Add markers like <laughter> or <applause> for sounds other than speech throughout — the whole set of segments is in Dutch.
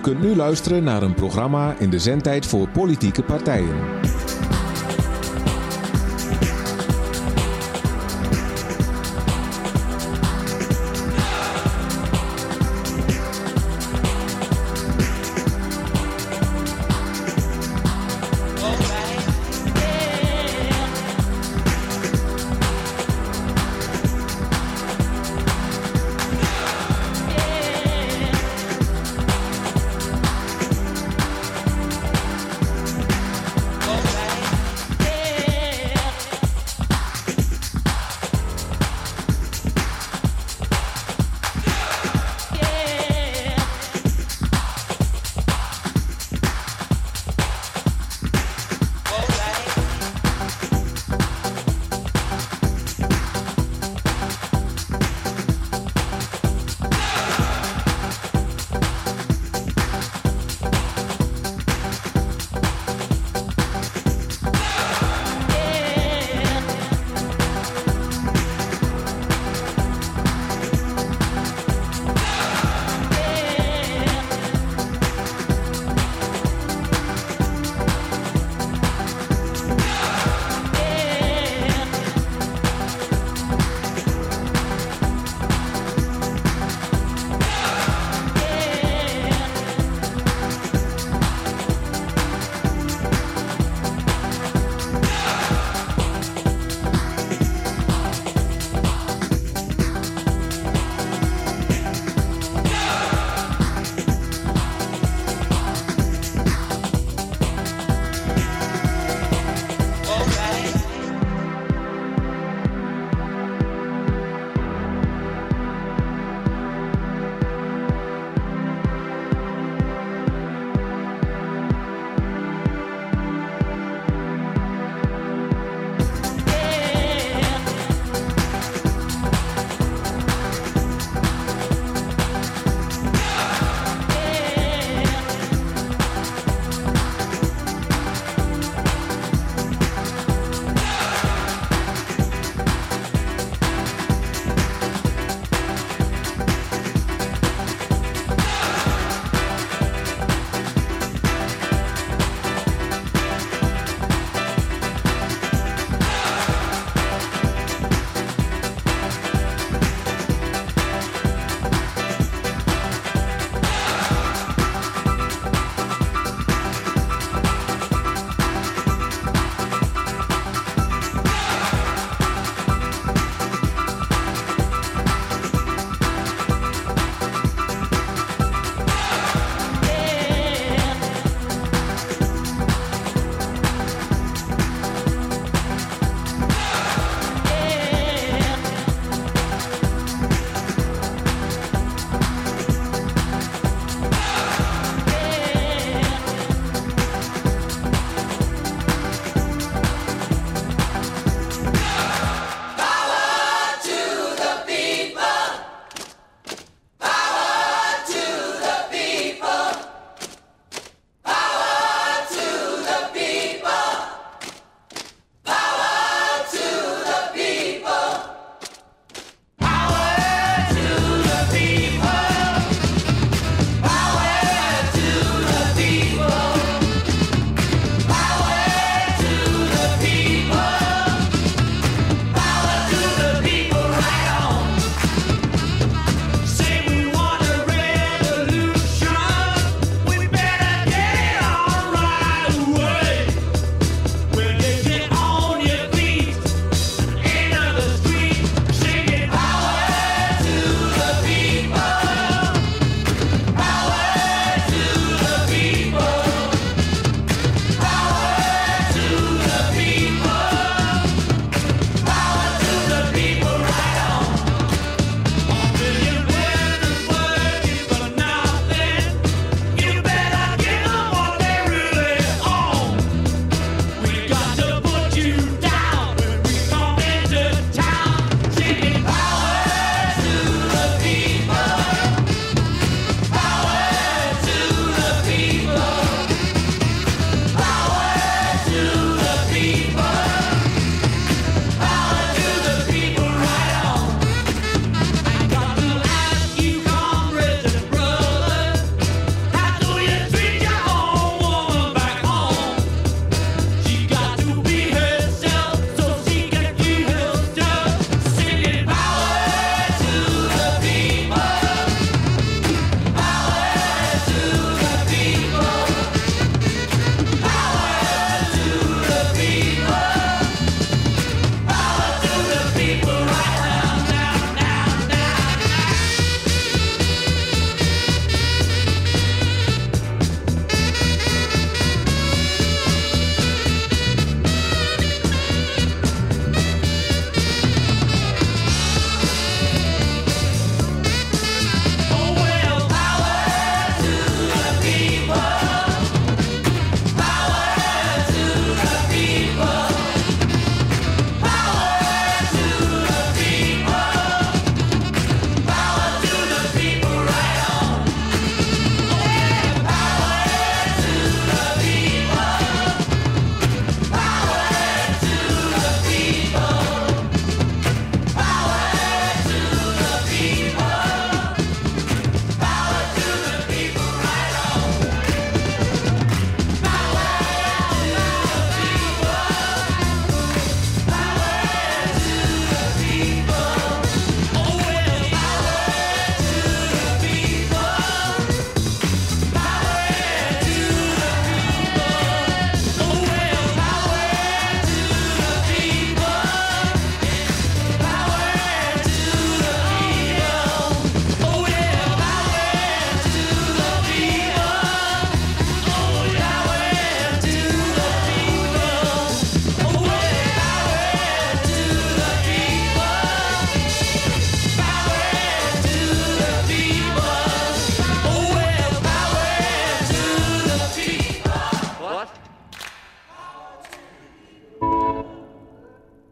Kunt nu luisteren naar een programma in de zendtijd voor politieke partijen.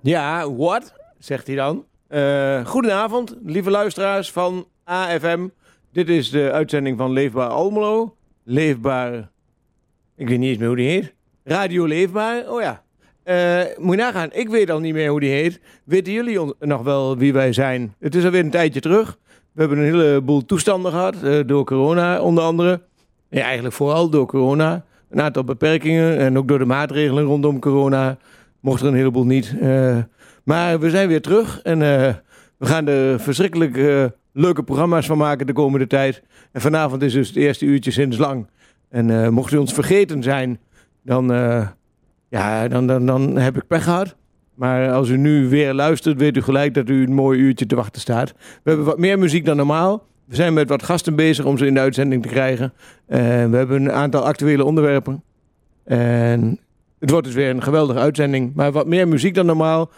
Ja, what? Zegt hij dan. Uh, goedenavond, lieve luisteraars van AFM. Dit is de uitzending van Leefbaar Almelo. Leefbaar... Ik weet niet eens meer hoe die heet. Radio Leefbaar, oh ja. Uh, moet je nagaan, ik weet al niet meer hoe die heet. Weten jullie nog wel wie wij zijn? Het is alweer een tijdje terug. We hebben een heleboel toestanden gehad, uh, door corona onder andere. Ja, eigenlijk vooral door corona. Een aantal beperkingen en ook door de maatregelen rondom corona mocht er een heleboel niet. Uh, maar we zijn weer terug en we gaan er verschrikkelijk leuke programma's van maken de komende tijd. En vanavond is dus het eerste uurtje sinds lang. En mocht u ons vergeten zijn, dan ja, dan, dan, dan heb ik pech gehad. Maar als u nu weer luistert, weet u gelijk dat u een mooi uurtje te wachten staat. We hebben wat meer muziek dan normaal. We zijn met wat gasten bezig om ze in de uitzending te krijgen. En we hebben een aantal actuele onderwerpen. En het wordt dus weer een geweldige uitzending. Maar wat meer muziek dan normaal.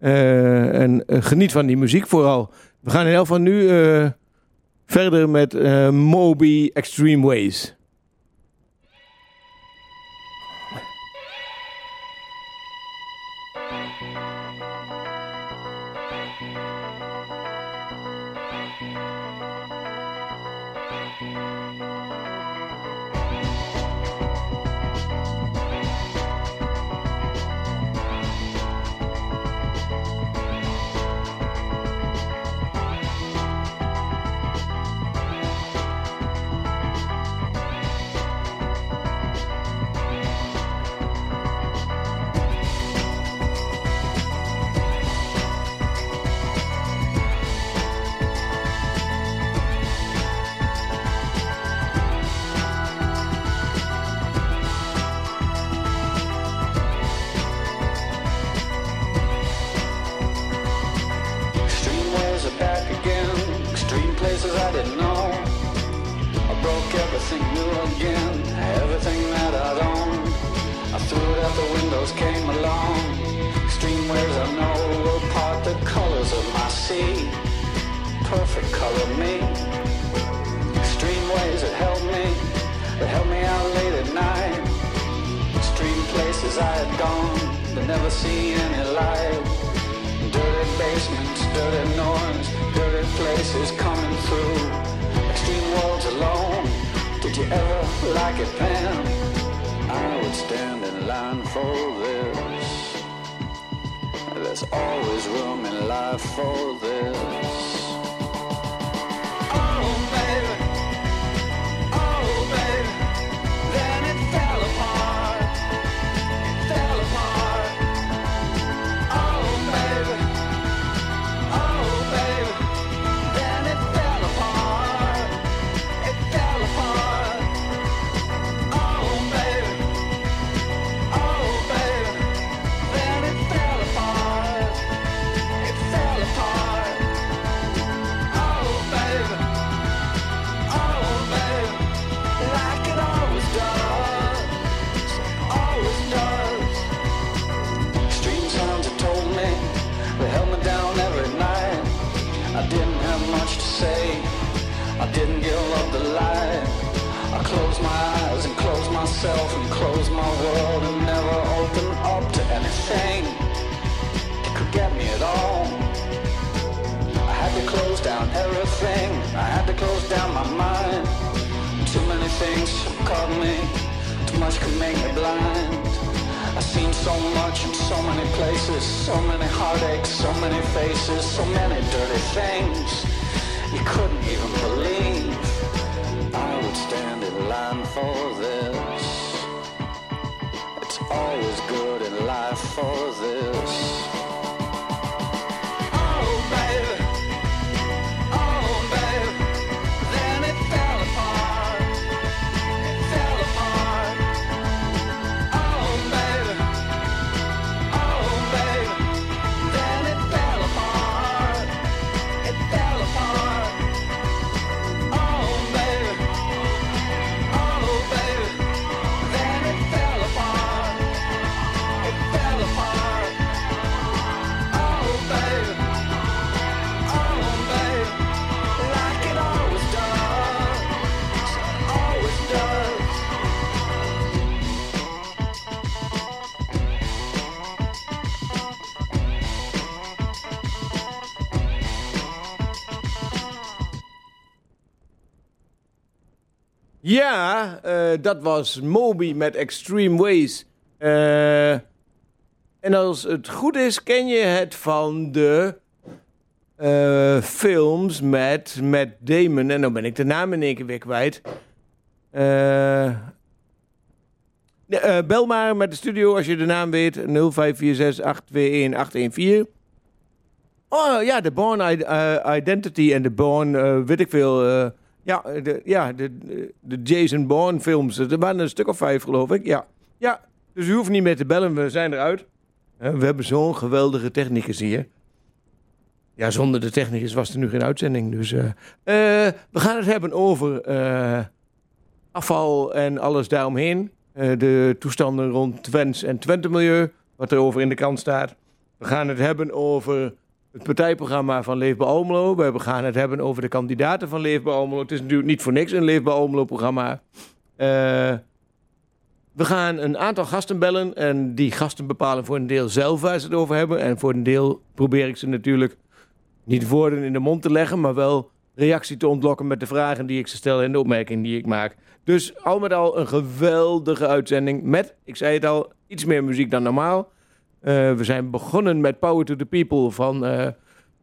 Uh, en uh, geniet van die muziek vooral. We gaan in elk geval nu uh, verder met Moby Extreme Ways. didn't give up the light. I closed my eyes and closed myself and closed my world and never opened up to anything that could get me at all. I had to close down everything. I had to close down my mind. Too many things caught me. Too much could make me blind. I've seen so much in so many places, so many heartaches, so many faces, so many dirty things you couldn't even believe stand in line for this. It's always good in life for this. Ja, eh, dat was Moby met Extreme Ways. Eh, en als het goed is, ken je het van de eh, films met Matt Damon. En dan ben ik de naam in één keer weer kwijt. Bel maar met de studio als je de naam weet. 0546-821-814. Oh ja, de Born Identity en de Born, weet ik veel. Ja, de, ja de, de Jason Bourne films. Er waren een stuk of vijf, geloof ik. Ja, ja. dus u hoeft niet meer te bellen, we zijn eruit. We hebben zo'n geweldige technicus hier. Ja, zonder de technicus was er nu geen uitzending. Dus eh, eh, we gaan het hebben over eh, afval en alles daaromheen. De toestanden rond Twents en Twente-milieu, wat er over in de krant staat. We gaan het hebben over het partijprogramma van Leefbaar Almelo. We gaan het hebben over de kandidaten van Leefbaar Almelo. Het is natuurlijk niet voor niks een Leefbaar Almelo-programma. Eh, we gaan een aantal gasten bellen en die gasten bepalen voor een deel zelf waar ze het over hebben. En voor een deel probeer ik ze natuurlijk niet woorden in de mond te leggen, maar wel reactie te ontlokken met de vragen die ik ze stel en de opmerkingen die ik maak. Dus al met al een geweldige uitzending met, ik zei het al, iets meer muziek dan normaal. Eh, we zijn begonnen met Power to the People van eh,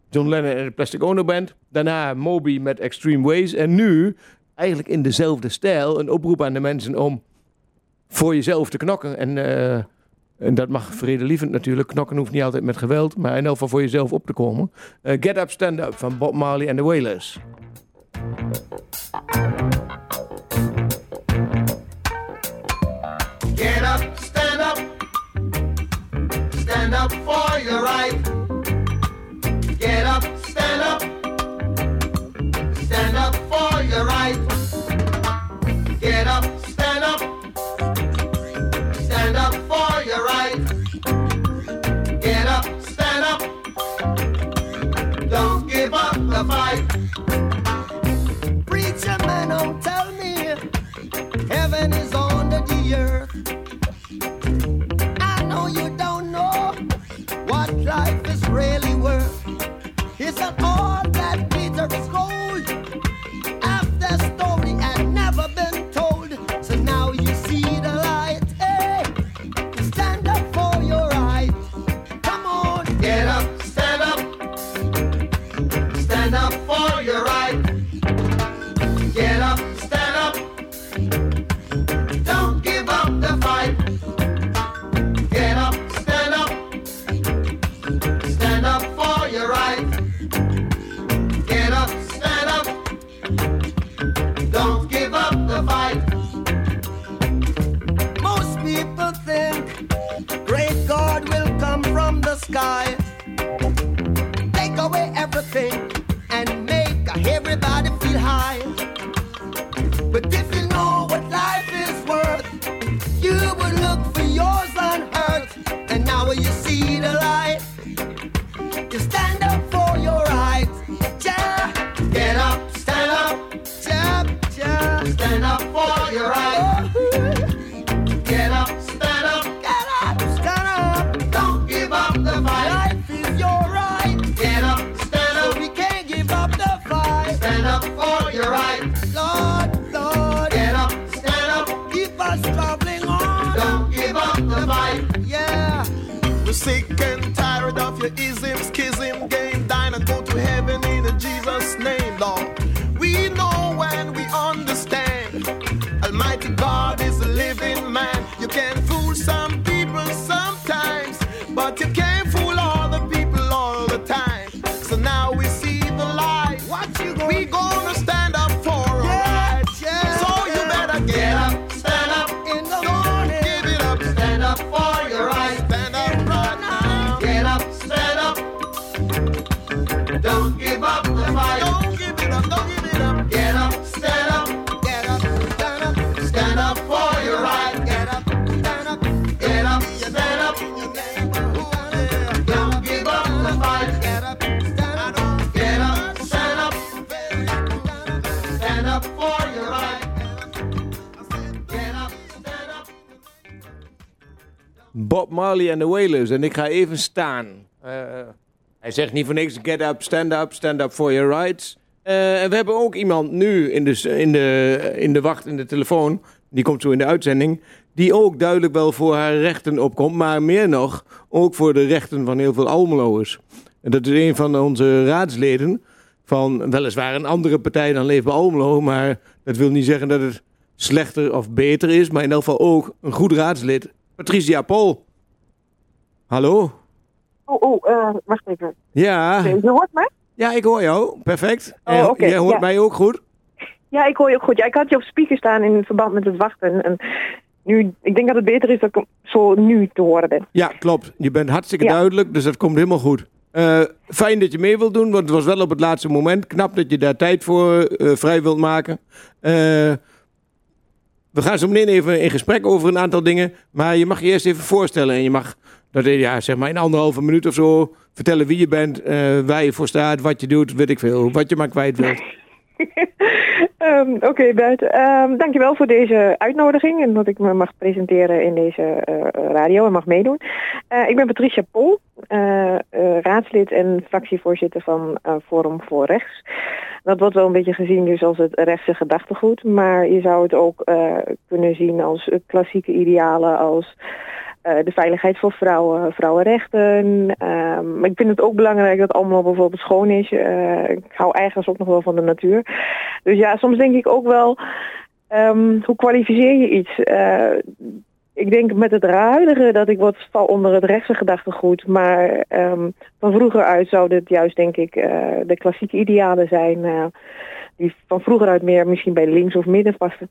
John Lennon en de Plastic Ono Band. Daarna Moby met Extreme Ways. En nu, eigenlijk in dezelfde stijl, een oproep aan de mensen om voor jezelf te knokken. En, eh, en dat mag vredelievend natuurlijk. Knokken hoeft niet altijd met geweld, maar in elk geval voor jezelf op te komen. Get Up, Stand Up van Bob Marley en de Wailers. For us on. Don't give up the fight. Yeah. We're sick and tired of your ism, schism, game, dine and go to heaven in Jesus' name, Lord. We know and we understand. Almighty God is a living man. You can fool some people Bob Marley en de Wailers. En ik ga even staan. Eh, hij zegt niet voor niks: get up, stand up, stand up for your rights. Eh, en we hebben ook iemand nu in de, in, de, in de wacht, in de telefoon. Die komt zo in de uitzending. Die ook duidelijk wel voor haar rechten opkomt. Maar meer nog, ook voor de rechten van heel veel Almeloers. En dat is een van onze raadsleden. Van weliswaar een andere partij dan Leefbaar Almelo. Maar dat wil niet zeggen dat het slechter of beter is. Maar in elk geval ook een goed raadslid. Patricia Pol. Hallo? Oh, oh, eh, wacht even. Ja. Je hoort mij? Ja, ik hoor jou. Perfect. Oh, En Jij hoort ja. mij ook goed? Ja, ik hoor je ook goed. Ja, ik had je op speaker staan in verband met het wachten. En nu, ik denk dat het beter is dat ik zo nu te horen ben. Ja, klopt. Je bent hartstikke Ja. duidelijk, dus dat komt helemaal goed. Eh, fijn dat je mee wilt doen, want het was wel op het laatste moment. Knap dat je daar tijd voor eh, vrij wilt maken. Eh, we gaan zo meteen even in gesprek over een aantal dingen. Maar je mag je eerst even voorstellen. En je mag dat, ja, zeg maar in anderhalve minuut of zo vertellen wie je bent, eh, waar je voor staat, wat je doet, weet ik veel. Wat je maar kwijt wilt. <laughs> Ehm, Oké, Bert. Ehm, dankjewel voor deze uitnodiging en dat ik me mag presenteren in deze eh, radio en mag meedoen. Eh, ik ben Patricia Pol, eh, raadslid en fractievoorzitter van Forum voor Rechts. Dat wordt wel een beetje gezien dus als het rechtse gedachtegoed, maar je zou het ook kunnen zien als klassieke idealen als de veiligheid voor vrouwen, vrouwenrechten. Ehm, maar ik vind het ook belangrijk dat allemaal bijvoorbeeld schoon is. Eh, ik hou eigenlijk ook nog wel van de natuur. Dus ja, soms denk ik ook wel, ehm, hoe kwalificeer je iets? Eh, ik denk met het huidige dat ik wat val onder het rechtse gedachtegoed. Maar ehm, van vroeger uit zouden het juist denk ik eh, de klassieke idealen zijn. eh, die van vroeger uit meer misschien bij links of midden passen.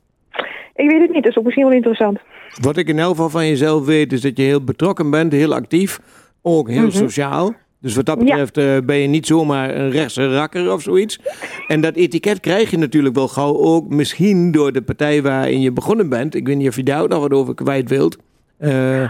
Ik weet het niet, dat is ook misschien wel interessant. Wat ik in elk geval van jezelf weet, is dat je heel betrokken bent, heel actief, ook heel sociaal. Dus wat dat Mhm. Ja. betreft eh, ben je niet zomaar een rechtse rakker of zoiets. En dat etiket krijg je natuurlijk wel gauw ook misschien door de partij waarin je begonnen bent. Ik weet niet of je daar ook nog wat over kwijt wilt. Eh, eh,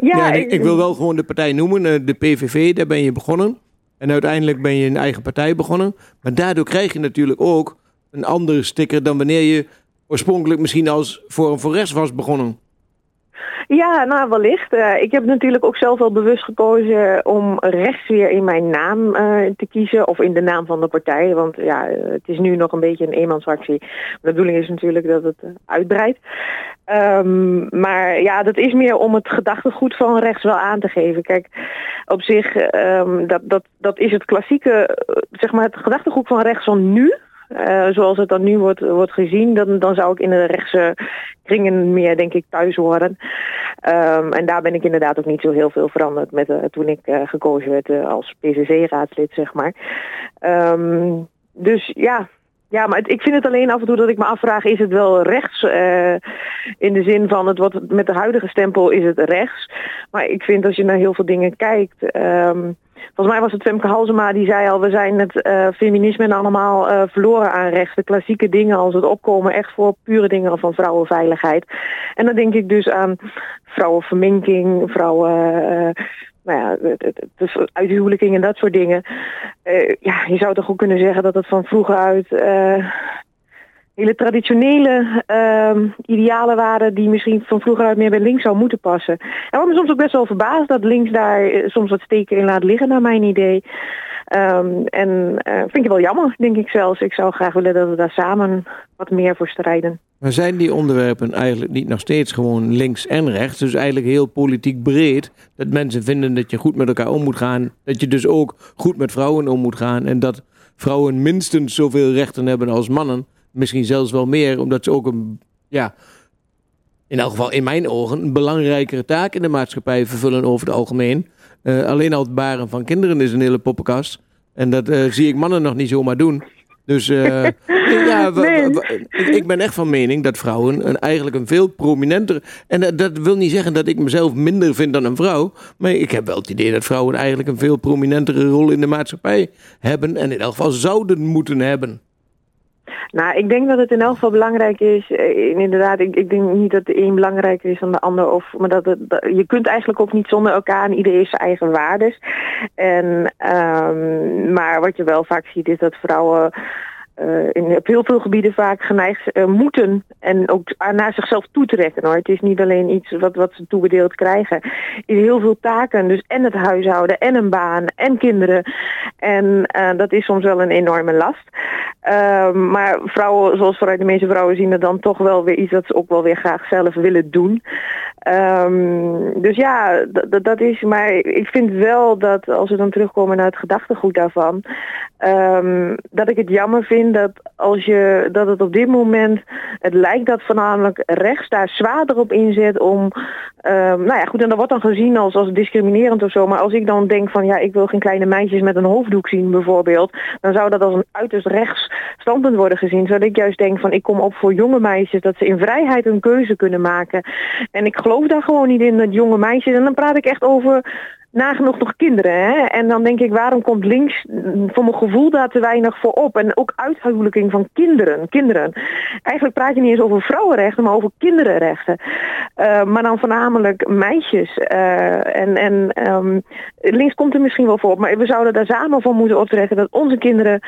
ja, ik, ik- ik wil wel gewoon de partij noemen, de PVV, daar ben je begonnen. En uiteindelijk ben je een eigen partij begonnen. Maar daardoor krijg je natuurlijk ook een andere sticker dan wanneer je oorspronkelijk misschien als voor Rechts was begonnen. Ja, nou wellicht. Eh, ik heb natuurlijk ook zelf wel bewust gekozen om rechts weer in mijn naam eh, te kiezen. Of in de naam van de partij. Want ja, eh, het is nu nog een beetje een eenmansfractie. De bedoeling is natuurlijk dat het uitbreidt. Ehm, maar ja, dat is meer om het gedachtegoed van rechts wel aan te geven. Kijk, op zich, ehm, dat, dat, dat is het klassieke, zeg maar het gedachtegoed van rechts van nu. Eh, zoals het dan nu wordt, wordt gezien, dan, dan zou ik in de rechtse kringen meer, denk ik, thuis horen. Ehm, en daar ben ik inderdaad ook niet zo heel veel veranderd met, eh, toen ik eh, gekozen werd als PCC-raadslid, zeg maar. Ehm, dus ja, ja, maar ik vind het alleen af en toe dat ik me afvraag, is het wel rechts? in de zin van, het wordt met de huidige stempel is het rechts. Maar ik vind als je naar heel veel dingen kijkt... ehm, Volgens mij was het Femke Halsema die zei al, we zijn het eh, feminisme allemaal eh, verloren aan rechts. De klassieke dingen als het opkomen echt voor pure dingen van vrouwenveiligheid. En dan denk ik dus aan vrouwenverminking, vrouwen... eh, nou ja, uithuwelijking en dat soort dingen. Ja, je zou toch ook kunnen zeggen dat het van vroeger uit hele traditionele ehm, idealen waren die misschien van vroeger uit meer bij links zou moeten passen. En wat me soms ook best wel verbaasd dat links daar eh, soms wat steken in laat liggen naar mijn idee. Ehm, en eh, vind ik wel jammer, denk ik zelfs. Ik zou graag willen dat we daar samen wat meer voor strijden. Maar zijn die onderwerpen eigenlijk niet nog steeds gewoon links en rechts? Dus eigenlijk heel politiek breed. Dat mensen vinden dat je goed met elkaar om moet gaan. Dat je dus ook goed met vrouwen om moet gaan. En dat vrouwen minstens zoveel rechten hebben als mannen. Misschien zelfs wel meer, omdat ze ook een, ja, in elk geval in mijn ogen, een belangrijkere taak in de maatschappij vervullen over het algemeen. Eh, alleen al het baren van kinderen is een hele poppenkast. En dat eh, zie ik mannen nog niet zomaar doen. Dus eh, <laughs> ja, Nee. ik, ik ben echt van mening dat vrouwen een, eigenlijk een veel prominenter... En dat, dat wil niet zeggen dat ik mezelf minder vind dan een vrouw. Maar ik heb wel het idee dat vrouwen eigenlijk een veel prominentere rol in de maatschappij hebben. En in elk geval zouden moeten hebben. Nou, ik denk dat het in elk geval belangrijk is. eh, inderdaad, ik, ik denk niet dat de een belangrijker is dan de ander. Of, maar dat het, je kunt eigenlijk ook niet zonder elkaar. En iedereen heeft zijn eigen waardes. En, ehm, maar wat je wel vaak ziet is dat vrouwen eh, in, op heel veel gebieden vaak geneigd eh, moeten en ook naar zichzelf toetrekken. Hoor. Het is niet alleen iets wat, wat ze toebedeeld krijgen. In heel veel taken, dus en het huishouden en een baan en kinderen. En dat is soms wel een enorme last. Ehm, maar vrouwen, zoals vooruit de meeste vrouwen zien, er dan toch wel weer iets dat ze ook wel weer graag zelf willen doen. Um, dus ja, dat is. Maar ik vind wel dat als we dan terugkomen naar het gedachtegoed daarvan, um, dat ik het jammer vind dat als je dat het op dit moment het lijkt dat voornamelijk rechts daar zwaarder op inzet om. Um, nou ja, goed, en dat wordt dan gezien als, als discriminerend of zo. Maar als ik dan denk van ja, ik wil geen kleine meisjes met een hoofddoek zien bijvoorbeeld, dan zou dat als een uiterst rechts standpunt worden gezien. Zodat ik juist denk van ik kom op voor jonge meisjes dat ze in vrijheid een keuze kunnen maken. En ik geloof daar gewoon niet in dat jonge meisjes. En dan praat ik echt over nagenoeg nog kinderen. Hè? En dan denk ik, waarom komt links voor mijn gevoel daar te weinig voor op? En ook uithuwelijking van kinderen. kinderen. Eigenlijk praat je niet eens over vrouwenrechten, maar over kinderenrechten. Uh, maar dan voornamelijk meisjes. Uh, en en um, links komt er misschien wel voor op, maar we zouden daar samen voor moeten optrekken dat onze kinderen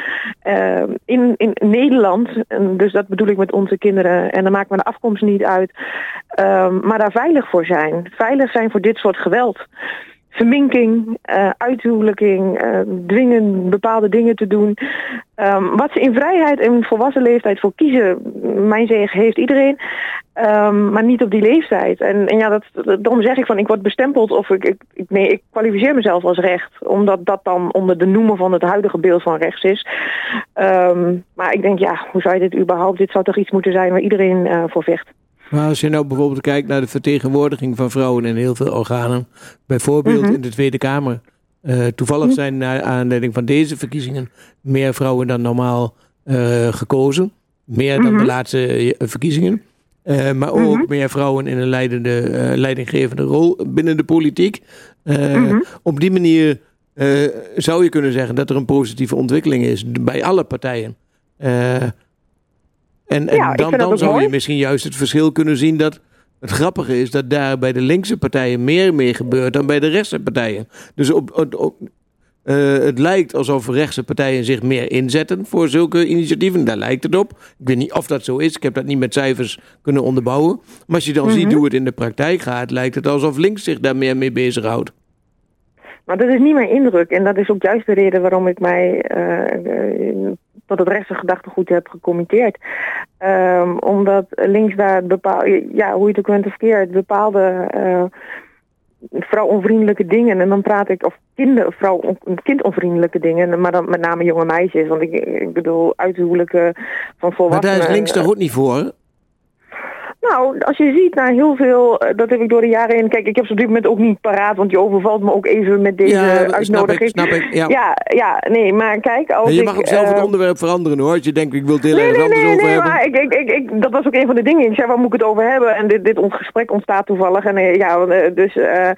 uh, in, in Nederland, en dus dat bedoel ik met onze kinderen, en dan maakt me de afkomst niet uit, maar daar veilig voor zijn. Veilig zijn voor dit soort geweld verminking, uh, uithuwelijking, uh, dwingen bepaalde dingen te doen. Um, wat ze in vrijheid en volwassen leeftijd voor kiezen, mijn zeg heeft iedereen, um, maar niet op die leeftijd. En, en ja, dat, daarom zeg ik van ik word bestempeld of ik, ik, nee, ik kwalificeer mezelf als recht, omdat dat dan onder de noemer van het huidige beeld van rechts is. Um, maar ik denk, ja, hoe zou je dit überhaupt, dit zou toch iets moeten zijn waar iedereen uh, voor vecht. Maar als je nou bijvoorbeeld kijkt naar de vertegenwoordiging van vrouwen in heel veel organen, bijvoorbeeld -hmm. in de Tweede Kamer. Uh, toevallig -hmm. zijn naar aanleiding van deze verkiezingen meer vrouwen dan normaal uh, gekozen. Meer dan de laatste verkiezingen. Uh, maar ook meer vrouwen in een leidende, leidinggevende rol binnen de politiek. Op die manier zou je kunnen zeggen dat er een positieve ontwikkeling is bij alle partijen. En, en ja, dan, dan zou mooi. je misschien juist het verschil kunnen zien dat het grappige is dat daar bij de linkse partijen meer mee gebeurt dan bij de rechtse partijen. Dus op, op, op uh, het lijkt alsof rechtse partijen zich meer inzetten voor zulke initiatieven. Daar lijkt het op. Ik weet niet of dat zo is. Ik heb dat niet met cijfers kunnen onderbouwen. Maar als je dan mm -hmm. ziet hoe het in de praktijk gaat, lijkt het alsof links zich daar meer mee bezighoudt. Maar dat is niet mijn indruk. En dat is ook juist de reden waarom ik mij uh, tot het rechtse gedachtegoed heb gecommenteerd. Um, omdat links daar bepaalde, ja, hoe je het ook bent of keert, bepaalde uh, vrouwonvriendelijke dingen. En dan praat ik, of kinder, vrouw, kindonvriendelijke dingen, maar dan met name jonge meisjes. Want ik, ik bedoel, uithuwelijken van volwassenen. Maar daar is links toch ook niet voor? Nou, als je ziet naar heel veel, dat heb ik door de jaren heen. Kijk, ik heb ze op dit moment ook niet paraat, want je overvalt me ook even met deze ja, uitnodiging. Snap ik, snap ik, ja. ja. Ja, nee, maar kijk, als je ik, mag ook zelf uh, het onderwerp veranderen hoor. Als je denkt, ik wil het heel nee, ergens nee, anders nee, over nee, hebben. maar ik, ik, ik, ik, dat was ook een van de dingen. Ik zei, waar moet ik het over hebben? En dit, dit ons gesprek ontstaat toevallig. En uh, ja, dus uh,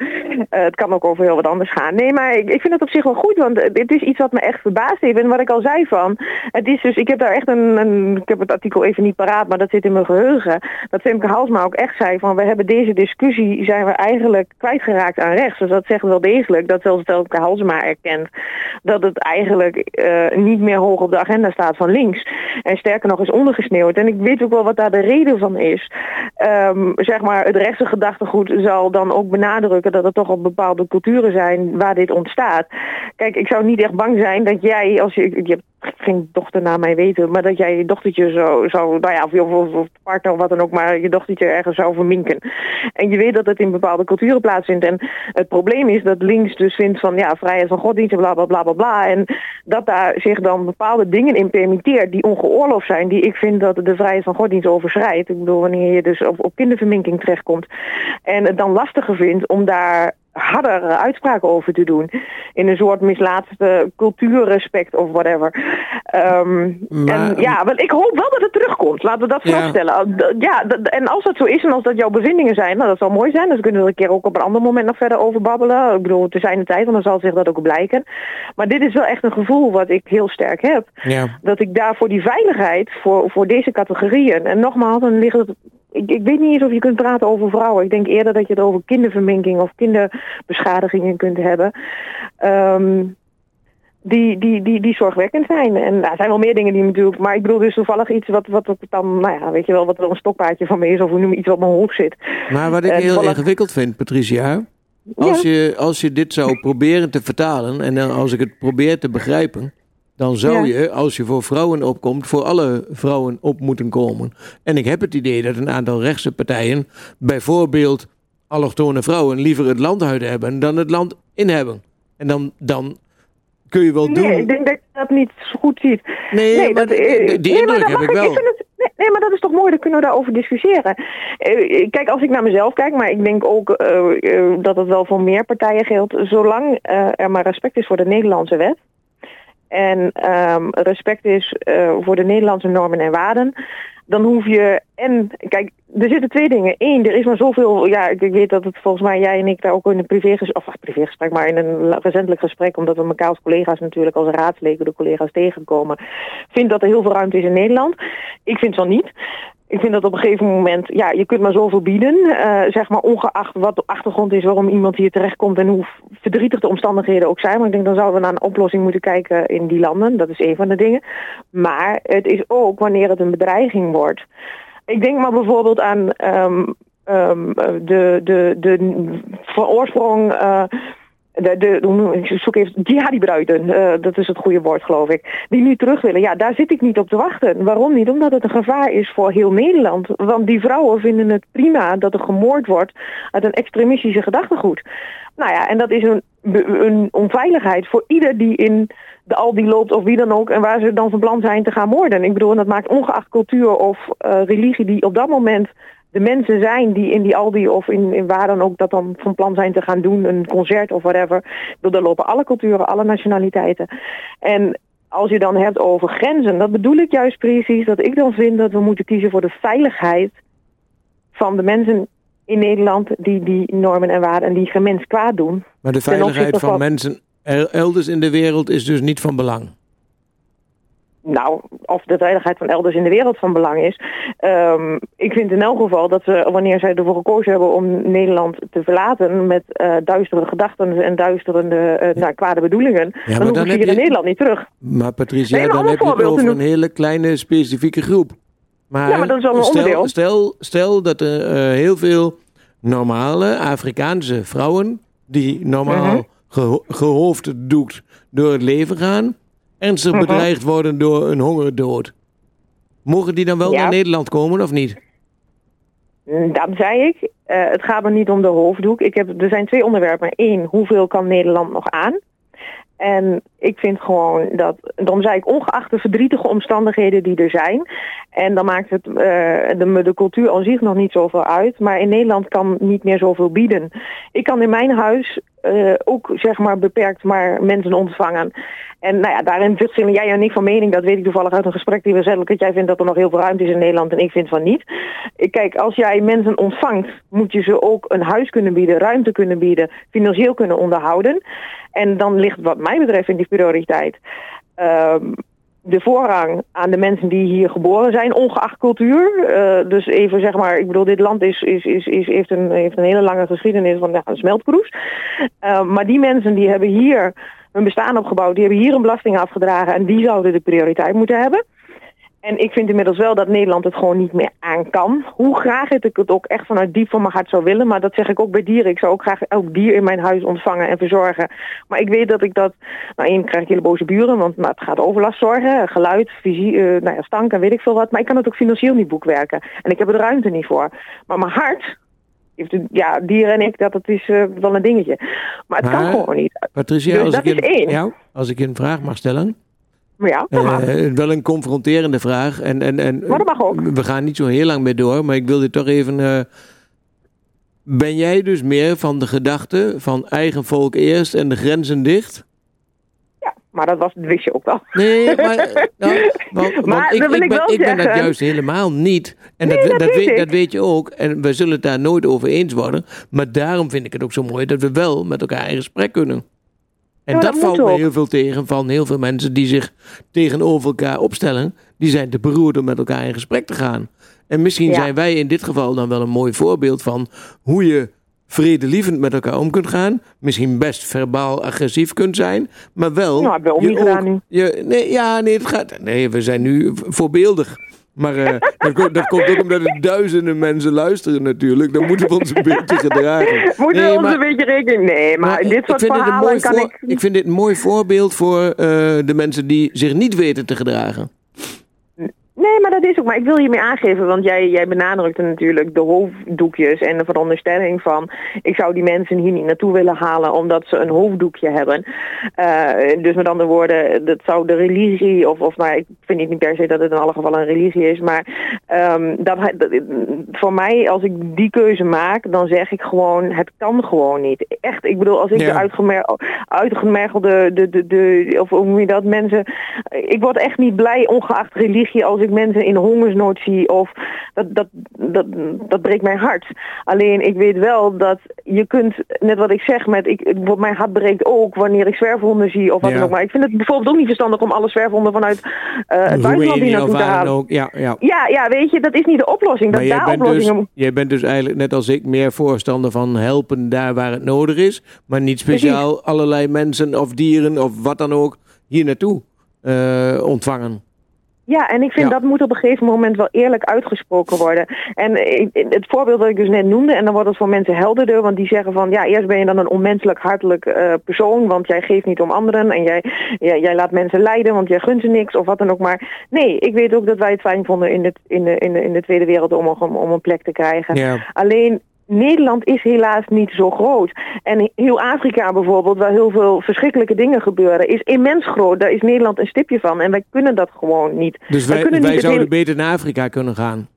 het kan ook over heel wat anders gaan. Nee, maar ik, ik vind het op zich wel goed, want dit is iets wat me echt verbaasd heeft. En wat ik al zei van, het is dus, ik heb daar echt een, een ik heb het artikel even niet paraat, maar dat zit in mijn geheugen. Dat Femke Halsma ook echt zei van, we hebben deze discussie zijn we eigenlijk kwijtgeraakt aan rechts. Dus dat zegt wel degelijk dat zelfs Telke Halsema erkent dat het eigenlijk uh, niet meer hoog op de agenda staat van links. En sterker nog is ondergesneeuwd. En ik weet ook wel wat daar de reden van is. Um, zeg maar, het rechtse gedachtegoed zal dan ook benadrukken dat er toch op bepaalde culturen zijn waar dit ontstaat. Kijk, ik zou niet echt bang zijn dat jij, als je, je geen dochter naar mij weten, maar dat jij je dochtertje zo, zo nou ja, of, of partner of wat dan ook, maar je dochtertje ergens zou verminken. En je weet dat het in bepaalde culturen plaatsvindt. En het probleem is dat links dus vindt van, ja, vrijheid van godsdienst en bla bla bla bla bla. En dat daar zich dan bepaalde dingen in permitteert die ongeoorloofd zijn, die ik vind dat de vrijheid van godsdienst overschrijdt. Ik bedoel, wanneer je dus op, op kinderverminking terechtkomt. En het dan lastiger vindt om daar harder uitspraken over te doen. In een soort mislaatste cultuurrespect of whatever. Um, maar, en ja, want ik hoop wel dat het terugkomt. Laten we dat voorstellen. Ja, ja en als dat zo is en als dat jouw bevindingen zijn, nou, dat zal mooi zijn. Dus kunnen we er een keer ook op een ander moment nog verder over babbelen. Ik bedoel, te zijn de tijd, want dan zal zich dat ook blijken. Maar dit is wel echt een gevoel wat ik heel sterk heb. Ja. Dat ik daar voor die veiligheid, voor, voor deze categorieën, en nogmaals, dan ligt het ik, ik, weet niet eens of je kunt praten over vrouwen. Ik denk eerder dat je het over kinderverminking of kinderbeschadigingen kunt hebben. Um, die, die, die, die zorgwekkend zijn. En nou, er zijn wel meer dingen die natuurlijk... Maar ik bedoel dus toevallig iets wat, wat dan... Nou ja, weet je wel, wat er een stokpaardje van me is. Of hoe noem je iets wat op mijn hoofd zit. Maar wat ik Eh, heel toevallig- ingewikkeld vind, Patricia... Als, je, als je dit zou proberen te vertalen... en dan als ik het probeer te begrijpen... dan zou Ja. je, als je voor vrouwen opkomt... voor alle vrouwen op moeten komen. En ik heb het idee dat een aantal rechtse partijen... bijvoorbeeld allochtone vrouwen... liever het land uit hebben dan het land in hebben. En dan, dan kun je wel doen... Nee, ik denk dat je dat niet zo goed ziet. Nee, maar dat- die- die nee, maar indruk heb ik wel. het- nee, maar dat is toch mooi, dan kunnen we daarover discussiëren. Eh, kijk, als ik naar mezelf kijk, maar ik denk ook eh, eh, dat het wel voor meer partijen geldt. Zolang er maar respect is voor de Nederlandse wet. En ehm, respect is eh, voor de Nederlandse normen en waarden. Dan hoef je. En kijk, er zitten twee dingen. Eén, er is maar zoveel. Ja, ik, weet dat het volgens mij jij en ik daar ook in een privégesprek. Of privégesprek, maar in een recentelijk gesprek. Omdat we elkaar als collega's natuurlijk, als raadsleden, de collega's tegenkomen. Vind dat er heel veel ruimte is in Nederland. Ik vind van niet. Ik vind dat op een gegeven moment, ja, je kunt maar zoveel bieden. eh, zeg maar ongeacht wat de achtergrond is waarom iemand hier terechtkomt en hoe verdrietig de omstandigheden ook zijn. Maar ik denk dan zouden we naar een oplossing moeten kijken in die landen. Dat is een van de dingen. Maar het is ook wanneer het een bedreiging wordt. Ik denk maar bijvoorbeeld aan ehm, ehm, de, de, de van oorsprong. eh, de, de, ik, zoek even, jihadi-bruiden, eh, dat is het goede woord geloof ik, die nu terug willen. Ja, daar zit ik niet op te wachten. Waarom niet? Omdat het een gevaar is voor heel Nederland. Want die vrouwen vinden het prima dat er gemoord wordt uit een extremistische gedachtegoed. Nou ja, en dat is een, een onveiligheid voor ieder die in de Aldi loopt of wie dan ook en waar ze dan van plan zijn te gaan moorden. Ik bedoel, dat maakt ongeacht cultuur of eh, religie die op dat moment de mensen zijn die in die Aldi of in, in waar dan ook dat dan van plan zijn te gaan doen, een concert of whatever. Daar lopen alle culturen, alle nationaliteiten. En als je dan hebt over grenzen, dat bedoel ik juist precies dat ik dan vind dat we moeten kiezen voor de veiligheid van de mensen in Nederland die die normen en waarden en die geen mens kwaad doen. Maar de veiligheid van mensen el- elders in de wereld is dus niet van belang. Nou, of de veiligheid van elders in de wereld van belang is. Ehm, ik vind in elk geval dat ze, wanneer zij ervoor gekozen hebben om Nederland te verlaten met eh duistere gedachten en duisterende, eh nou, kwade bedoelingen, dan dan ze hier je- in Nederland niet terug. Maar Patricia, Nee, dan heb je het over een hele kleine specifieke groep. Maar, Ja, maar dat is wel een stel, onderdeel. Stel, stel dat er eh, heel veel normale Afrikaanse vrouwen... die normaal Mhm. geho- gehoofddoekt door het leven gaan... ernstig Mhm. bedreigd worden door een hongerdood. Mogen die dan wel Ja. naar Nederland komen of niet? Mm, Dat zei ik. Eh, het gaat me niet om de hoofddoek. Ik heb, er zijn twee onderwerpen. Eén, hoeveel kan Nederland nog aan? En ik vind gewoon dat, dan zei ik ongeacht de verdrietige omstandigheden die er zijn. En dan maakt het eh, de, de cultuur aan zich nog niet zoveel uit. Maar in Nederland kan niet meer zoveel bieden. Ik kan in mijn huis eh, ook zeg maar beperkt maar mensen ontvangen. En nou ja, daarin verschillen jij en ik van mening. Dat weet ik toevallig uit een gesprek die we zetten. Dat jij vindt dat er nog heel veel ruimte is in Nederland en ik vind van niet. Kijk, als jij mensen ontvangt, moet je ze ook een huis kunnen bieden, ruimte kunnen bieden, financieel kunnen onderhouden. En dan ligt wat mij betreft in die prioriteit ehm, de voorrang aan de mensen die hier geboren zijn, ongeacht cultuur. Eh, dus even zeg maar, ik bedoel, dit land is, is, is, is, heeft, een, heeft een hele lange geschiedenis van ja, een smeltkroes. Eh, maar die mensen die hebben hier hun bestaan opgebouwd, die hebben hier een belasting afgedragen en die zouden de prioriteit moeten hebben. En ik vind inmiddels wel dat Nederland het gewoon niet meer aan kan. Hoe graag het ik het ook echt vanuit diep van mijn hart zou willen. Maar dat zeg ik ook bij dieren. Ik zou ook graag elk dier in mijn huis ontvangen en verzorgen. Maar ik weet dat ik dat... Nou, één krijg ik hele boze buren, want nou, het gaat overlast zorgen. Geluid, visie, eh, nou ja, stank en weet ik veel wat. Maar ik kan het ook financieel niet boekwerken. En ik heb er de ruimte niet voor. Maar mijn hart... Ja, dieren en ik, dat, dat is eh, wel een dingetje. Maar het Maar- kan gewoon niet. Patricia, Dus als, dat ik is een, één. ja, als ik een vraag mag stellen... Maar ja. Eh, wel een confronterende vraag. En, en, en, Maar dat mag ook. We gaan niet zo heel lang meer door, maar ik wil dit toch even. eh, ben jij dus meer van de gedachte van eigen volk eerst en de grenzen dicht? Ja, maar dat, was, wist je ook wel. Nee, maar, eh, <laughs> nou, want, want Maar ik, ik ik ben, ik ben dat juist helemaal niet. En Nee, dat, dat dat, weet dat weet je ook. En we zullen het daar nooit over eens worden. Maar daarom vind ik het ook zo mooi dat we wel met elkaar in gesprek kunnen. En Ja, dat, dat valt me heel veel tegen van heel veel mensen die zich tegenover elkaar opstellen. Die zijn te beroerd om met elkaar in gesprek te gaan. En misschien Ja. zijn wij in dit geval dan wel een mooi voorbeeld van hoe je vredelievend met elkaar om kunt gaan. Misschien best verbaal agressief kunt zijn. Maar wel... Nou, gedaan nu. Je, nee, ja, nee, het gaat... Nee, we zijn nu voorbeeldig. Maar eh, dat, komt, dat komt ook omdat er duizenden mensen luisteren natuurlijk. Dan moeten we ons een beetje gedragen. <laughs> Moeten Nee, we ons maar- een beetje rekening... Nee, maar, dit soort verhalen kan voor- ik... ik vind dit een mooi voorbeeld voor eh, de mensen die zich niet weten te gedragen. Nee, maar dat is ook. Maar ik wil hiermee aangeven, want jij, jij benadrukte natuurlijk de hoofddoekjes en de veronderstelling van ik zou die mensen hier niet naartoe willen halen omdat ze een hoofddoekje hebben. Eh, dus met andere woorden, dat zou de religie, of, of nou, ik vind niet per se dat het in alle gevallen een religie is, maar ehm, dat, dat, voor mij, als ik die keuze maak, dan zeg ik gewoon, het kan gewoon niet. Echt, ik bedoel, als ik Ja. de uitgemer, uitgemergelde, de, de, de, of hoe noem je dat, mensen, ik word echt niet blij, ongeacht religie, als ik mensen in hongersnood zie. Of dat, dat, dat, dat breekt mijn hart. Alleen ik weet wel dat je kunt, net wat ik zeg, met ik, mijn hart breekt ook wanneer ik zwerfhonden zie of wat Ja. dan ook. Maar ik vind het bijvoorbeeld ook niet verstandig om alle zwerfhonden vanuit eh, het buitenland hier naartoe te halen. ook. Ja, ja. Ja, ja, weet je, dat is niet de oplossing. Dat Maar jij daar bent, dus, oplossingen... jij bent dus eigenlijk net als ik meer voorstander van helpen daar waar het nodig is. Maar niet speciaal allerlei mensen of dieren of wat dan ook hier naartoe eh, ontvangen. Ja, en ik vind Ja. dat moet op een gegeven moment wel eerlijk uitgesproken worden. En het voorbeeld dat ik dus net noemde, en dan wordt het voor mensen helderder, want die zeggen van, ja, eerst ben je dan een onmenselijk hartelijk eh, persoon, want jij geeft niet om anderen en jij, jij, jij laat mensen lijden, want jij gunt ze niks of wat dan ook maar. Nee, ik weet ook dat wij het fijn vonden in de, in de, in de, in de Tweede Wereldoorlog om, om een plek te krijgen. Ja. Alleen Nederland is helaas niet zo groot. En heel Afrika bijvoorbeeld, waar heel veel verschrikkelijke dingen gebeuren, is immens groot. Daar is Nederland een stipje van. En wij kunnen dat gewoon niet. Dus Wij wij, zouden hele- beter naar Afrika kunnen gaan.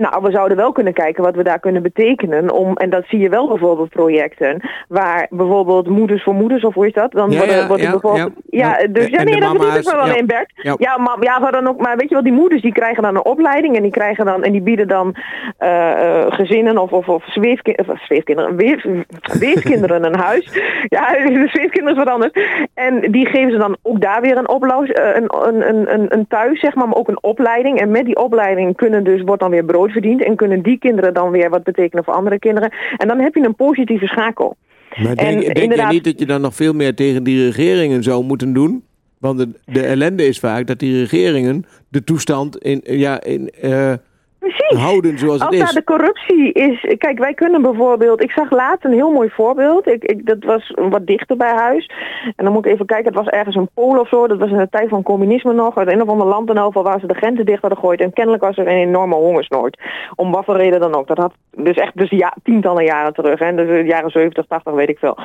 Nou, we zouden wel kunnen kijken wat we daar kunnen betekenen. Om, en dat zie je wel bijvoorbeeld projecten. Waar bijvoorbeeld moeders voor moeders, of hoe is dat? Dan Ja, worden, ja, worden ja, bijvoorbeeld. ja. Dus ja, nee, dat mama's, ook wel ja. alleen Bert. Ja. Maar, ja, maar, dan ook, maar weet je wel, die moeders die krijgen dan een opleiding. En die krijgen dan en die bieden dan eh, eh, gezinnen of, of, of, zweefki- of zweefkinderen, weef, een huis. <laughs> Ja, de zweefkinderen is wat anders. En die geven ze dan ook daar weer een, oplos, eh, een, een, een, een, een thuis, zeg maar, maar ook een opleiding. En met die opleiding kunnen dus, wordt dan weer brood verdiend. En kunnen die kinderen dan weer wat betekenen voor andere kinderen. En dan heb je een positieve schakel. Maar En denk, je niet dat je dan nog veel meer tegen die regeringen zou moeten doen? Want de, de ellende is vaak dat die regeringen de toestand in, ja, in, eh, Precies. houden zoals het Als daar is. de corruptie is. Kijk, wij kunnen bijvoorbeeld. Ik zag laatst een heel mooi voorbeeld. Ik, ik, dat was wat dichter bij huis. En dan moet ik even kijken. Het was ergens een Pool of zo. Dat was in de tijd van communisme nog. Uit een of ander land in geval waar ze de grenzen dicht hadden gegooid. En kennelijk was er een enorme hongersnood. Om wat voor reden dan ook. Dat had dus echt dus ja, tientallen jaren terug. Hè. Dus de jaren 70, 80, weet ik veel.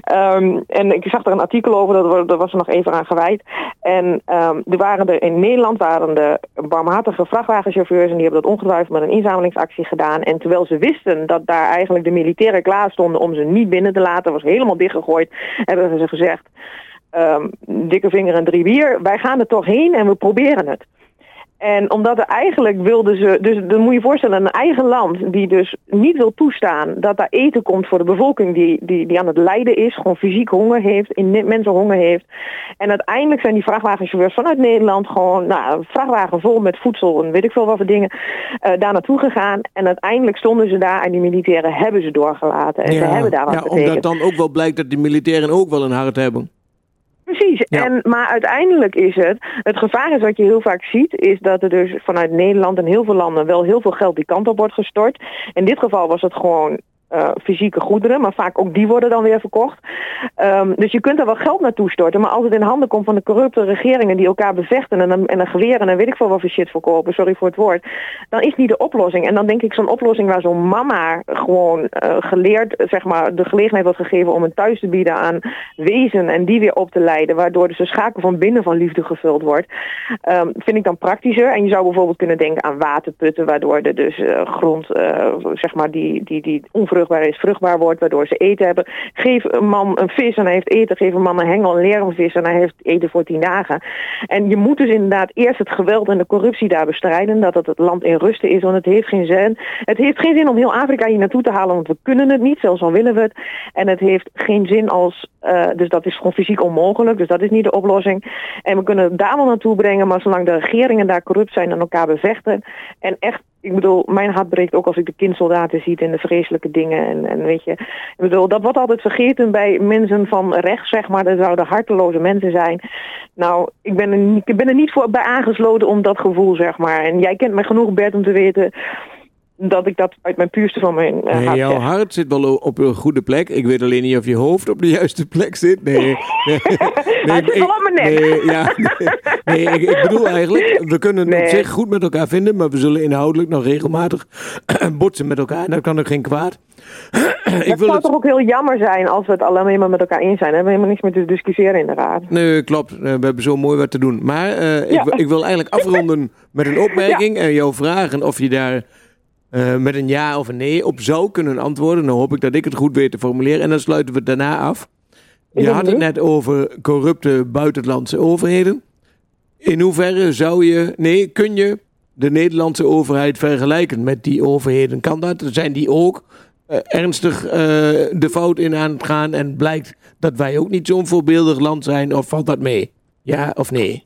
Ehm, en ik zag er een artikel over. Dat, dat was er nog even aan gewijd. En ehm, er waren er in Nederland waren de barmhartige vrachtwagenchauffeurs. En die hebben dat ongetwijfeld met een inzamelingsactie gedaan. En terwijl ze wisten dat daar eigenlijk de militairen klaar stonden om ze niet binnen te laten, was helemaal dichtgegooid, hebben ze gezegd. ehm, dikke vinger en drie bier, wij gaan er toch heen en we proberen het. En omdat er eigenlijk wilden ze, dus dan moet je je voorstellen, een eigen land die dus niet wil toestaan dat daar eten komt voor de bevolking die, die, die aan het lijden is, gewoon fysiek honger heeft, in mensen honger heeft. En uiteindelijk zijn die vrachtwagenchauffeurs vanuit Nederland gewoon, nou, een vrachtwagen vol met voedsel en weet ik veel wat voor dingen, eh, daar naartoe gegaan. En uiteindelijk stonden ze daar en die militairen hebben ze doorgelaten. En ze hebben daar wat ja, betekend. omdat dan ook wel blijkt dat die militairen ook wel een hart hebben. Precies. Ja. En, maar uiteindelijk is het, het gevaar is wat je heel vaak ziet, is dat er dus vanuit Nederland en heel veel landen wel heel veel geld die kant op wordt gestort. In dit geval was het gewoon eh, fysieke goederen, maar vaak ook die worden dan weer verkocht. Ehm, dus je kunt er wel geld naartoe storten, maar als het in handen komt van de corrupte regeringen die elkaar bevechten en een, en een en weet ik veel wat voor shit verkopen, sorry voor het woord, dan is niet de oplossing. En dan denk ik zo'n oplossing waar zo'n mama gewoon eh, geleerd, zeg maar, de gelegenheid wordt gegeven om een thuis te bieden aan wezen en die weer op te leiden, waardoor dus de schakel van binnen van liefde gevuld wordt, ehm, vind ik dan praktischer. En je zou bijvoorbeeld kunnen denken aan waterputten, waardoor er dus eh, grond, zeg maar, die, die, die onvruchtbaar is, vruchtbaar wordt, waardoor ze eten hebben. Geef een man een vis en hij heeft eten. Geef een man een hengel, een vis en hij heeft eten voor tien dagen. En je moet dus inderdaad eerst het geweld en de corruptie daar bestrijden, dat het het land in rusten is, want het heeft geen zin. Het heeft geen zin om heel Afrika hier naartoe te halen, want we kunnen het niet, zelfs al willen we het. En het heeft geen zin als, eh, dus dat is gewoon fysiek onmogelijk, dus dat is niet de oplossing. En we kunnen het daar wel naartoe brengen, maar zolang de regeringen daar corrupt zijn en elkaar bevechten en echt ik bedoel, mijn hart breekt ook als ik de kindsoldaten zie en de vreselijke dingen. En, en weet je, ik bedoel, dat wordt altijd vergeten bij mensen van rechts, zeg maar. Dat zouden harteloze mensen zijn. Nou, ik ben er, niet- ik ben er niet voor bij aangesloten om dat gevoel, zeg maar. En jij kent mij genoeg, Bert, om te weten dat ik dat uit mijn puurste van mijn Nee, hart jouw hart zit wel op een goede plek. Ik weet alleen niet of je hoofd op de juiste plek zit. Nee. <laughs> nee, Hij zit ik- wel op mijn nek. Nee, ja, nee, nee, ik, ik bedoel eigenlijk, we kunnen het op Nee. zich goed met elkaar vinden, maar we zullen inhoudelijk nog regelmatig <clears throat> botsen met elkaar. En dat kan ook geen kwaad. <clears throat> ik Het wil zou het... toch ook heel jammer zijn als we het alleen maar met elkaar eens zijn. We hebben helemaal niks meer te discussiëren in de raad. Nee, klopt. Eh, We hebben zo mooi wat te doen. Maar eh, ik, Ja. ik wil eigenlijk afronden met een opmerking <laughs> en jou vragen of je daar eh, met een ja of een nee op zou kunnen antwoorden. Dan hoop ik dat ik het goed weet te formuleren en dan sluiten we het daarna af. Je had het net over corrupte buitenlandse overheden. In hoeverre zou je, nee, kun je de Nederlandse overheid vergelijken met die overheden? Kan dat? Zijn die ook eh, ernstig eh, de fout in aan het gaan en blijkt dat wij ook niet zo'n voorbeeldig land zijn? Of valt dat mee? Ja of nee?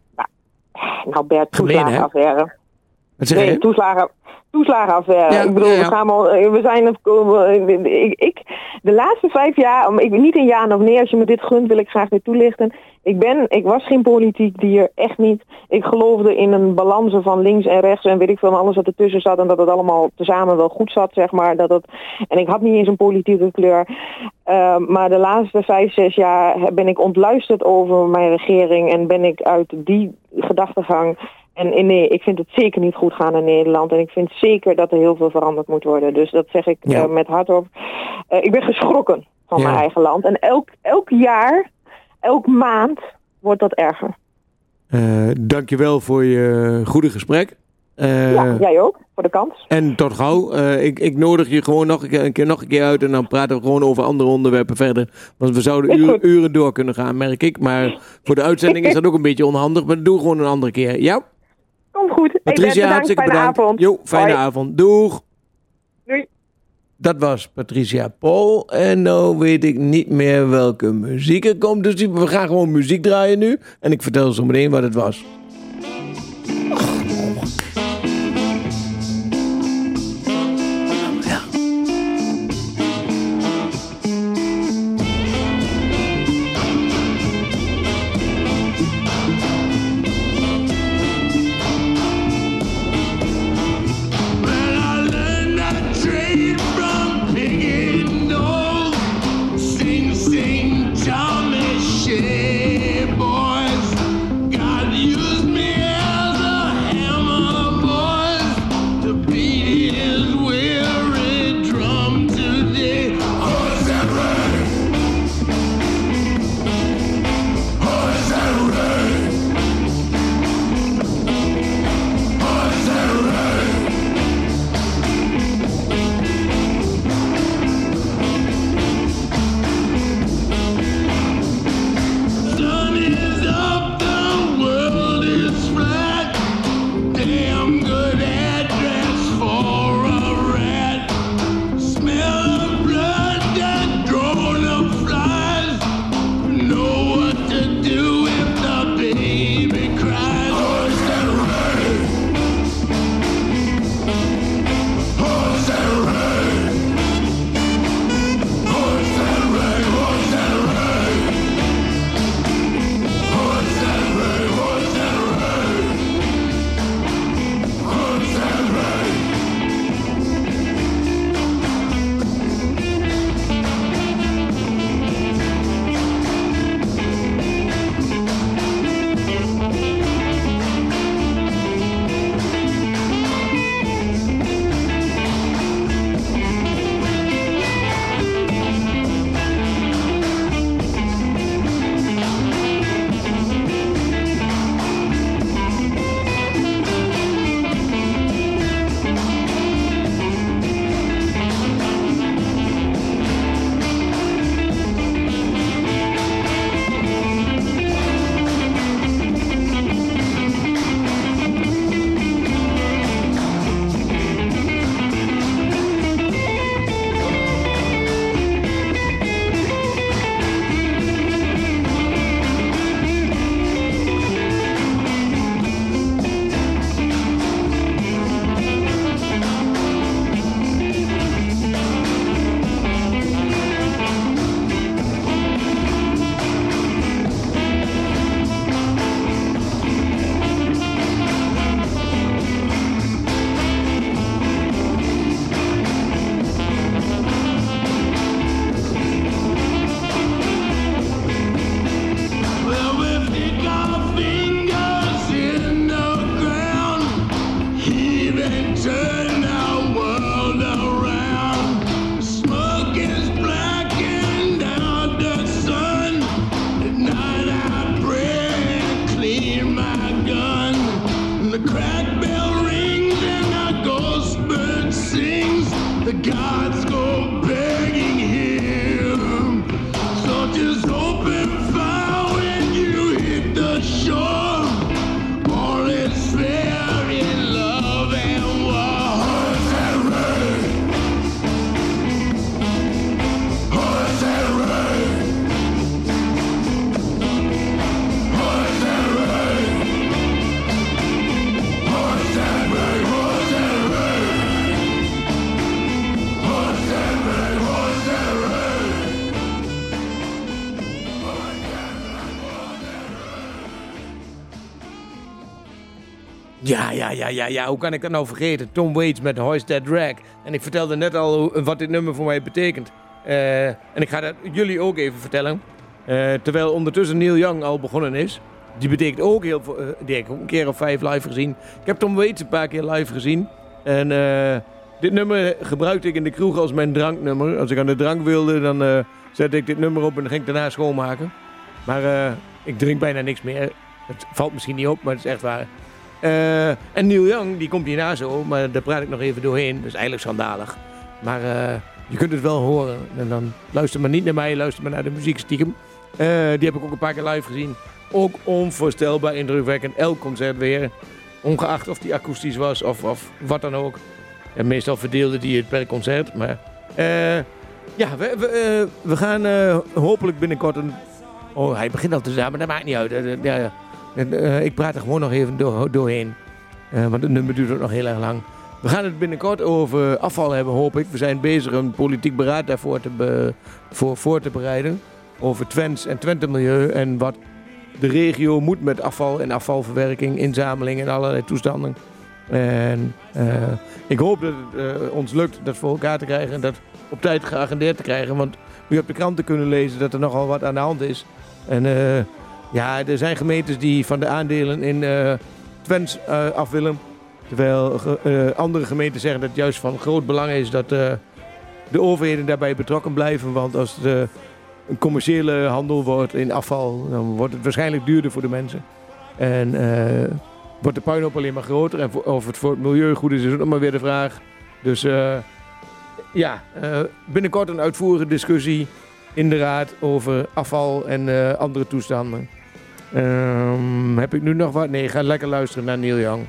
Nou Bert, Gemeen, hè? toeslagenaffaire. Nee, toeslagen, toeslagenaffaire. Ja, ik bedoel, ja, ja. we gaan al, eh, we zijn, ik, ik, de laatste vijf jaar, ik, niet een ja of nee, als je me dit gunt, wil ik graag weer toelichten. Ik ben, ik was geen politiek dier, echt niet. Ik geloofde in een balans van links en rechts en weet ik veel, alles wat ertussen zat en dat het allemaal tezamen wel goed zat, zeg maar. Dat het, en ik had niet eens een politieke kleur. Uh, maar de laatste vijf, zes jaar ben ik ontluisterd over mijn regering en ben ik uit die gedachtegang en nee, ik vind het zeker niet goed gaan in Nederland. En ik vind zeker dat er heel veel veranderd moet worden. Dus dat zeg ik Ja. eh, met hart op. Eh, ik ben geschrokken van Ja. mijn eigen land. En elk, elk jaar, elk maand wordt dat erger. Eh, dankjewel voor je goede gesprek. Eh, ja, jij ook, voor de kans. En tot gauw. Eh, ik, ik nodig je gewoon nog een keer, een keer, nog een keer uit en dan praten we gewoon over andere onderwerpen verder. Want we zouden uren, uren door kunnen gaan, merk ik. Maar voor de uitzending is dat ook een beetje onhandig. Maar we gewoon een andere keer. Ja? Komt goed. Hey, Patricia, bedankt. hartstikke Fijne bedankt. avond. Jo, fijne Hoi. avond. Doeg. Doei. Dat was Patricia Paul. En nou weet ik niet meer welke muziek er komt. Dus we gaan gewoon muziek draaien nu. En ik vertel zo meteen wat het was. Ja, ja, ja, ja, ja. Hoe kan ik dat nou vergeten? Tom Waits met Hoist That Drag. En ik vertelde net al wat dit nummer voor mij betekent. Eh, en ik ga dat jullie ook even vertellen. Eh, terwijl ondertussen Neil Young al begonnen is. Die betekent ook heel veel. eh, die heb ik een keer of vijf live gezien. Ik heb Tom Waits een paar keer live gezien. En dit nummer gebruikte ik in de kroeg als mijn dranknummer. Als ik aan de drank wilde, dan zette ik dit nummer op en ging ik daarna schoonmaken. Maar ik drink bijna niks meer. Het valt misschien niet op, maar het is echt waar. Eh, en Neil Young, die komt hierna zo, maar daar praat ik nog even doorheen. Dat is eigenlijk schandalig. Maar eh, je kunt het wel horen. En dan luister maar niet naar mij, luister maar naar de muziek stiekem. Eh, die heb ik ook een paar keer live gezien. Ook onvoorstelbaar indrukwekkend. Elk concert weer. Ongeacht of die akoestisch was of, of wat dan ook. En meestal verdeelde die het per concert. Maar ja, we, we, we gaan hopelijk binnenkort een... Oh, hij begint al te maar dat maakt niet uit. Eh, ja, eh, ik praat er gewoon nog even door, doorheen. Eh, want het nummer duurt ook nog heel erg lang. We gaan het binnenkort over afval hebben, hoop ik. We zijn bezig een politiek beraad daarvoor te voor, voor te bereiden. Over Twents en Twente Milieu en wat de regio moet met afval en afvalverwerking, inzameling en allerlei toestanden. En eh, ik hoop dat het ons lukt dat voor elkaar te krijgen en dat op tijd geagendeerd te krijgen. Want u hebt de kranten kunnen lezen dat er nogal wat aan de hand is. En ja, er zijn gemeentes die van de aandelen in eh Twents eh, af willen. Terwijl eh, andere gemeenten zeggen dat het juist van groot belang is dat de overheden daarbij betrokken blijven. Want als het een commerciële handel wordt in afval, dan wordt het waarschijnlijk duurder voor de mensen. En wordt de puinhoop alleen maar groter. En of het voor het milieu goed is, is ook nog maar weer de vraag. Dus ja, binnenkort een uitvoerige discussie in de raad over afval en andere toestanden. Ehm, heb ik nu nog wat? Nee, ga lekker luisteren naar Neil Young.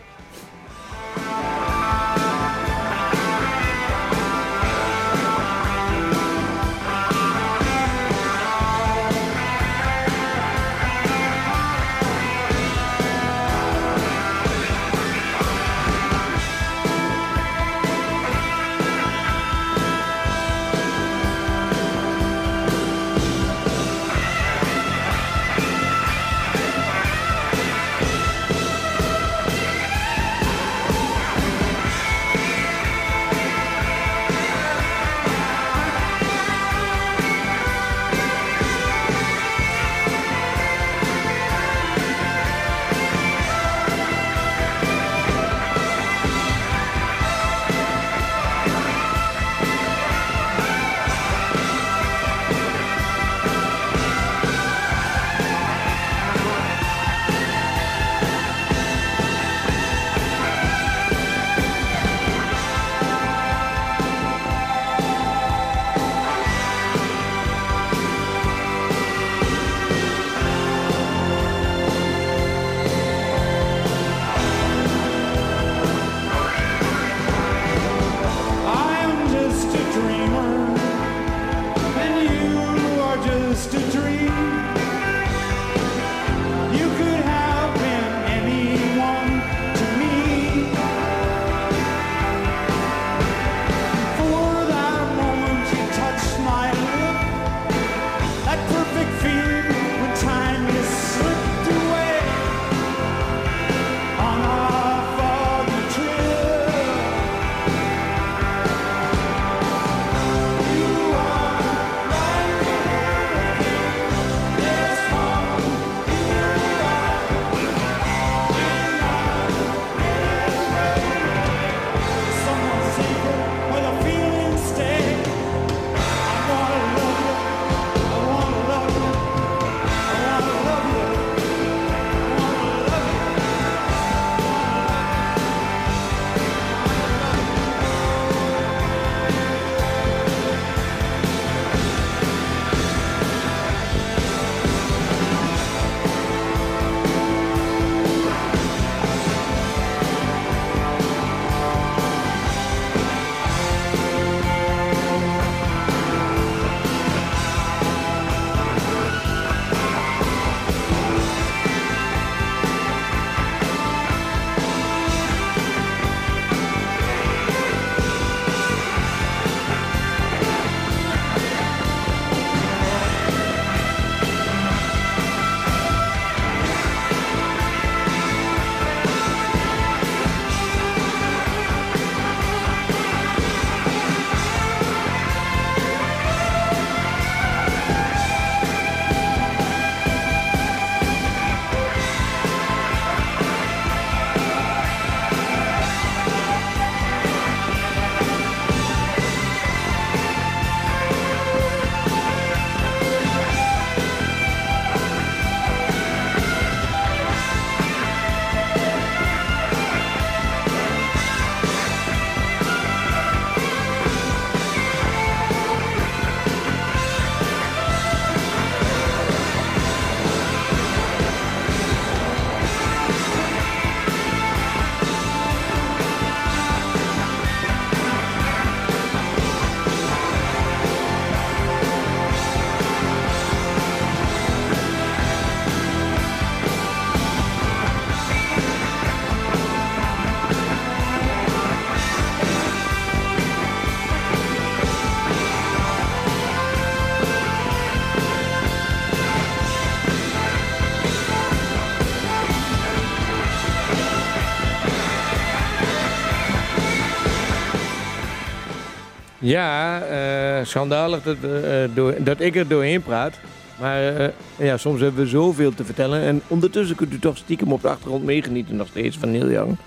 Ja, eh, schandalig dat, eh, dat ik er doorheen praat. Maar eh, ja, soms hebben we zoveel te vertellen. En ondertussen kunt u toch stiekem op de achtergrond meegenieten nog steeds van Neil Young.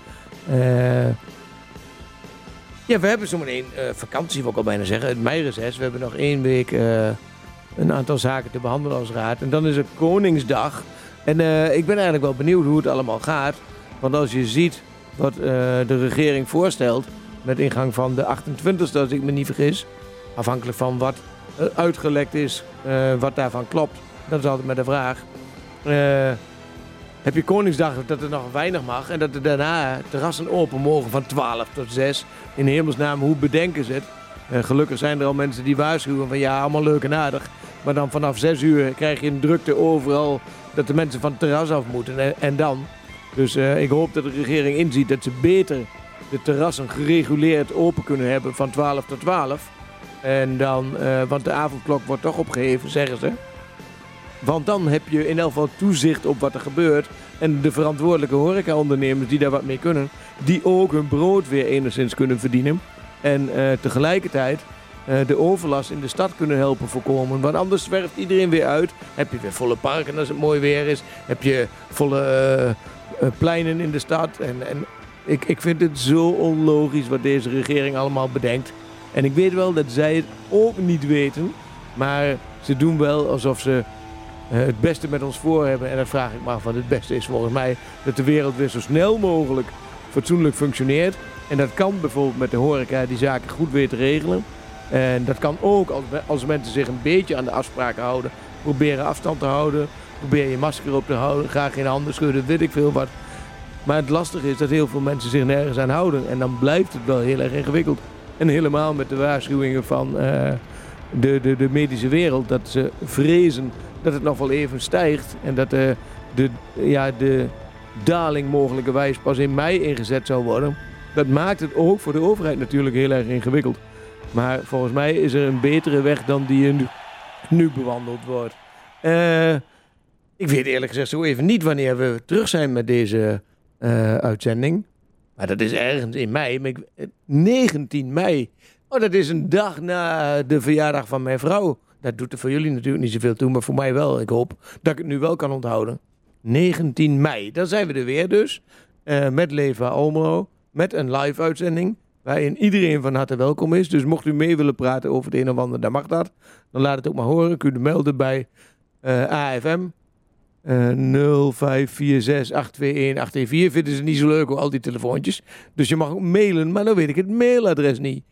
Ja, we hebben zometeen eh vakantie, wil ik al bijna zeggen. Het meireces. We hebben nog één week een aantal zaken te behandelen als raad. En dan is het Koningsdag. En ik ben eigenlijk wel benieuwd hoe het allemaal gaat. Want als je ziet wat de regering voorstelt... met ingang van de 28e, als ik me niet vergis... afhankelijk van wat uitgelekt is, eh, wat daarvan klopt... dat is altijd met de vraag... Eh, heb je Koningsdag dat er nog weinig mag... en dat er daarna terrassen open mogen van 12 tot 6. In hemelsnaam, hoe bedenken ze het? Eh, gelukkig zijn er al mensen die waarschuwen van... ja, allemaal leuk en aardig... Maar dan vanaf 6 uur krijg je een drukte overal dat de mensen van het terras af moeten. En, en dan? Dus ik hoop dat de regering inziet dat ze beter de terrassen gereguleerd open kunnen hebben van 12 tot 12. En dan, eh, want de avondklok wordt toch opgeheven, zeggen ze. Want dan heb je in elk geval toezicht op wat er gebeurt. En de verantwoordelijke horecaondernemers die daar wat mee kunnen, die ook hun brood weer enigszins kunnen verdienen. En eh, tegelijkertijd eh, de overlast in de stad kunnen helpen voorkomen. Want anders zwerft iedereen weer uit. Heb je weer volle parken als het mooi weer is. Heb je volle pleinen in de stad. En, en ik, ik vind het zo onlogisch wat deze regering allemaal bedenkt. En ik weet wel dat zij het ook niet weten. Maar ze doen wel alsof ze eh, het beste met ons voor hebben. En dat vraag ik me af. Het beste is volgens mij dat de wereld weer zo snel mogelijk fatsoenlijk functioneert. En dat kan bijvoorbeeld met de horeca die zaken goed weet te regelen. En dat kan ook als, als mensen zich een beetje aan de afspraken houden. Proberen afstand te houden. Probeer je masker op te houden. Graag geen handen schudden. Weet ik veel wat. Maar het lastige is dat heel veel mensen zich nergens aan houden. En dan blijft het wel heel erg ingewikkeld. En helemaal met de waarschuwingen van eh, de, de, de medische wereld. Dat ze vrezen dat het nog wel even stijgt. En dat de, de, ja, de daling mogelijkerwijs pas in mei ingezet zou worden. Dat maakt het ook voor de overheid natuurlijk heel erg ingewikkeld. Maar volgens mij is er een betere weg dan die nu, nu bewandeld wordt. Eh, ik weet eerlijk gezegd zo even niet wanneer we terug zijn met deze eh, uitzending. Maar dat is ergens in mei. Maar ik- eh, 19 mei. Oh, dat is een dag na de verjaardag van mijn vrouw. Dat doet er voor jullie natuurlijk niet zoveel toe, maar voor mij wel. Ik hoop dat ik het nu wel kan onthouden. 19 mei. Dan zijn we er weer dus. eh, met Leva Almelo. Met een live uitzending. Waarin iedereen van harte welkom is. Dus mocht u mee willen praten over het een of ander, dan mag dat. Dan laat het ook maar horen. Kunt u melden bij AFM. Eh 0546821814. Vinden ze niet zo leuk, al die telefoontjes. Dus je mag ook mailen, maar dan weet ik het mailadres niet.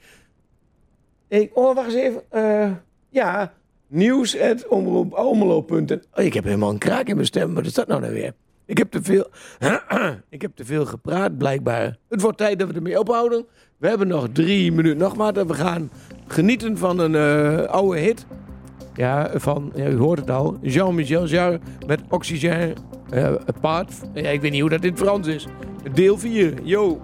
Ik, oh, wacht eens even. Eh, ja, nieuws.omroepalmelo.nl oh, Ik heb helemaal een kraak in mijn stem. Wat is dat nou nou weer? Ik heb te veel, <clears throat> ik heb te veel gepraat, blijkbaar. Het wordt tijd dat we ermee ophouden. We hebben nog drie minuten nog maar. We gaan genieten van een eh, oude hit. Ja, van, ja, u hoort het al. Jean-Michel Jarre met Oxygène eh Part. Ja, ik weet niet hoe dat in het Frans is. Deel 4. Yo.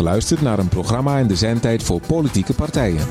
Geluisterd naar een programma in de zendtijd voor politieke partijen.